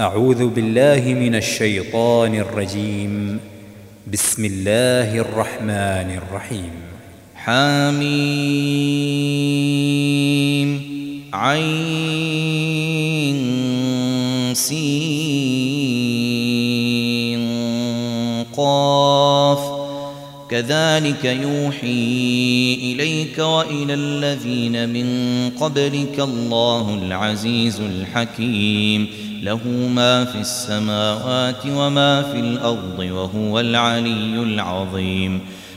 أعوذ بالله من الشيطان الرجيم. بسم الله الرحمن الرحيم. حميم. عين سين. كذلك يوحي إليك وإلى الذين من قبلك الله العزيز الحكيم له ما في السماوات وما في الأرض وهو العلي العظيم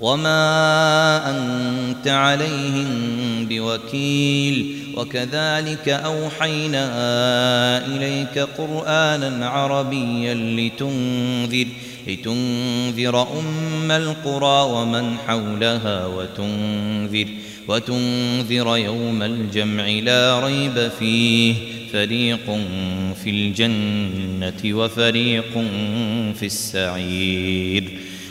وما أنت عليهم بوكيل وكذلك أوحينا إليك قرآنا عربيا لتنذر لتنذر أم القرى ومن حولها وتنذر وتنذر يوم الجمع لا ريب فيه فريق في الجنة وفريق في السعير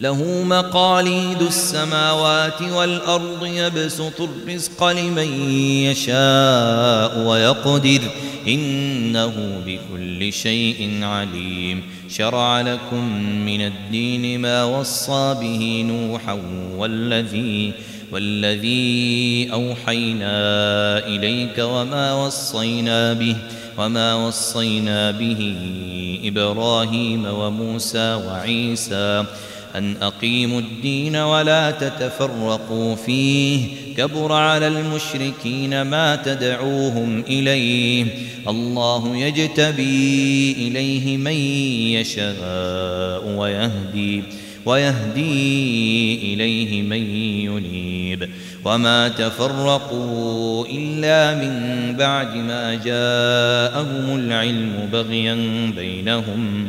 له مقاليد السماوات والأرض يبسط الرزق لمن يشاء ويقدر. إنه بكل شيء عليم. شرع لكم من الدين ما وصى به نوحا والذي والذي أوحينا إليك وما وصينا به وما وصينا به إبراهيم وموسى وعيسى. أن أقيموا الدين ولا تتفرقوا فيه. كبر على المشركين ما تدعوهم إليه. الله يجتبي إليه من يشاء ويهدي ويهدي إليه من ينيب. وما تفرقوا إلا من بعد ما جاءهم العلم بغيا بينهم.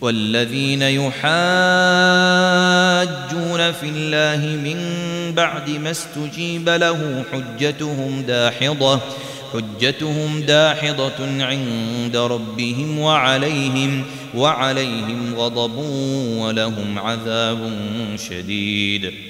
والذين يحاجون في الله من بعد ما استجيب له حجتهم داحضة حجتهم داحضة عند ربهم وعليهم وعليهم غضب ولهم عذاب شديد.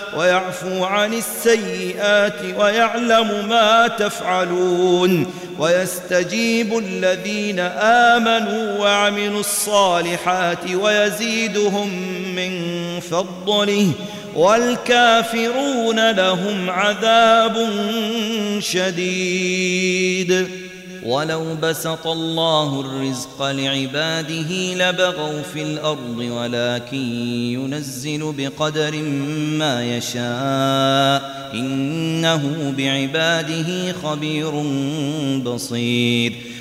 ويعفو عن السيئات ويعلم ما تفعلون ويستجيب الذين آمنوا وعملوا الصالحات ويزيدهم من فضله والكافرون لهم عذاب شديد. ولو بسط الله الرزق لعباده لبغوا في الأرض ولكن ينزل بقدر ما يشاء. إنه بعباده خبير بصير.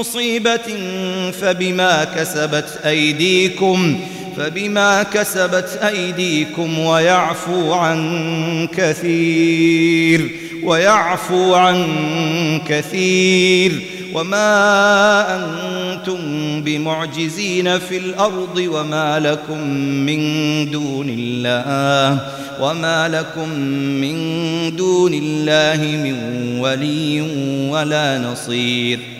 مصيبة فبما كسبت أيديكم فبما كسبت أيديكم ويعفو عن كثير ويعفو عن كثير. وما أنتم بمعجزين في الأرض وما لكم من دون الله وما لكم من دون الله من ولي ولا نصير.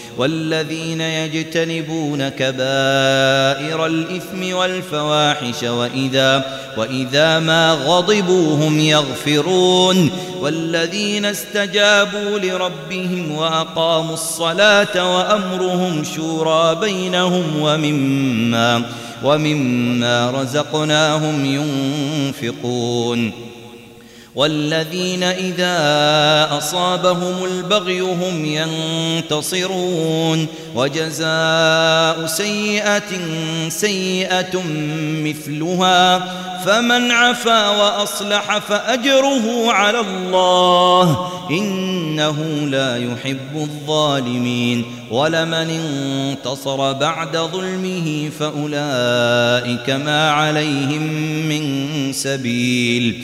والذين يجتنبون كبائر الإثم والفواحش وإذا وإذا ما غضبوا هم يغفرون. والذين استجابوا لربهم وأقاموا الصلاة وأمرهم شورى بينهم ومما ومما رزقناهم ينفقون. والذين إذا أصابهم البغي هم ينتصرون. وجزاء سيئة سيئة مثلها. فمن عفا وأصلح فأجره على الله. إنه لا يحب الظالمين. ولمن انتصر بعد ظلمه فأولئك ما عليهم من سبيل.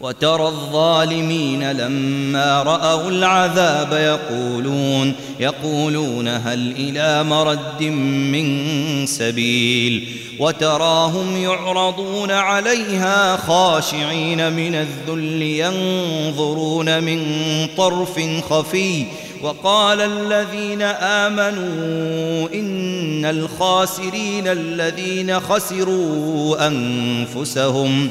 وترى الظالمين لما رأوا العذاب يقولون يقولون هل إلى مرد من سبيل وتراهم يعرضون عليها خاشعين من الذل ينظرون من طرف خفي وقال الذين آمنوا إن الخاسرين الذين خسروا أنفسهم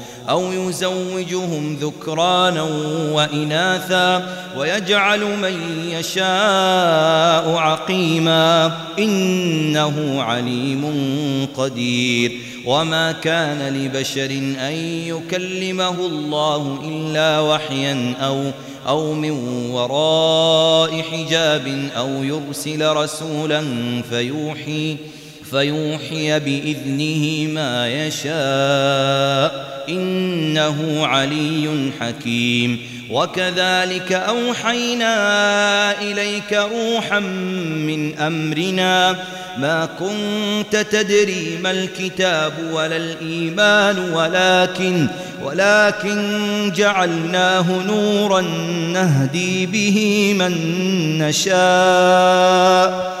أو يزوجهم ذكرانا وإناثا ويجعل من يشاء عقيما إنه عليم قدير وما كان لبشر أن يكلمه الله إلا وحيا أو أو من وراء حجاب أو يرسل رسولا فيوحي فيوحي بإذنه ما يشاء إنه علي حكيم. وكذلك أوحينا إليك روحا من أمرنا ما كنت تدري ما الكتاب ولا الإيمان ولكن ولكن جعلناه نورا نهدي به من نشاء.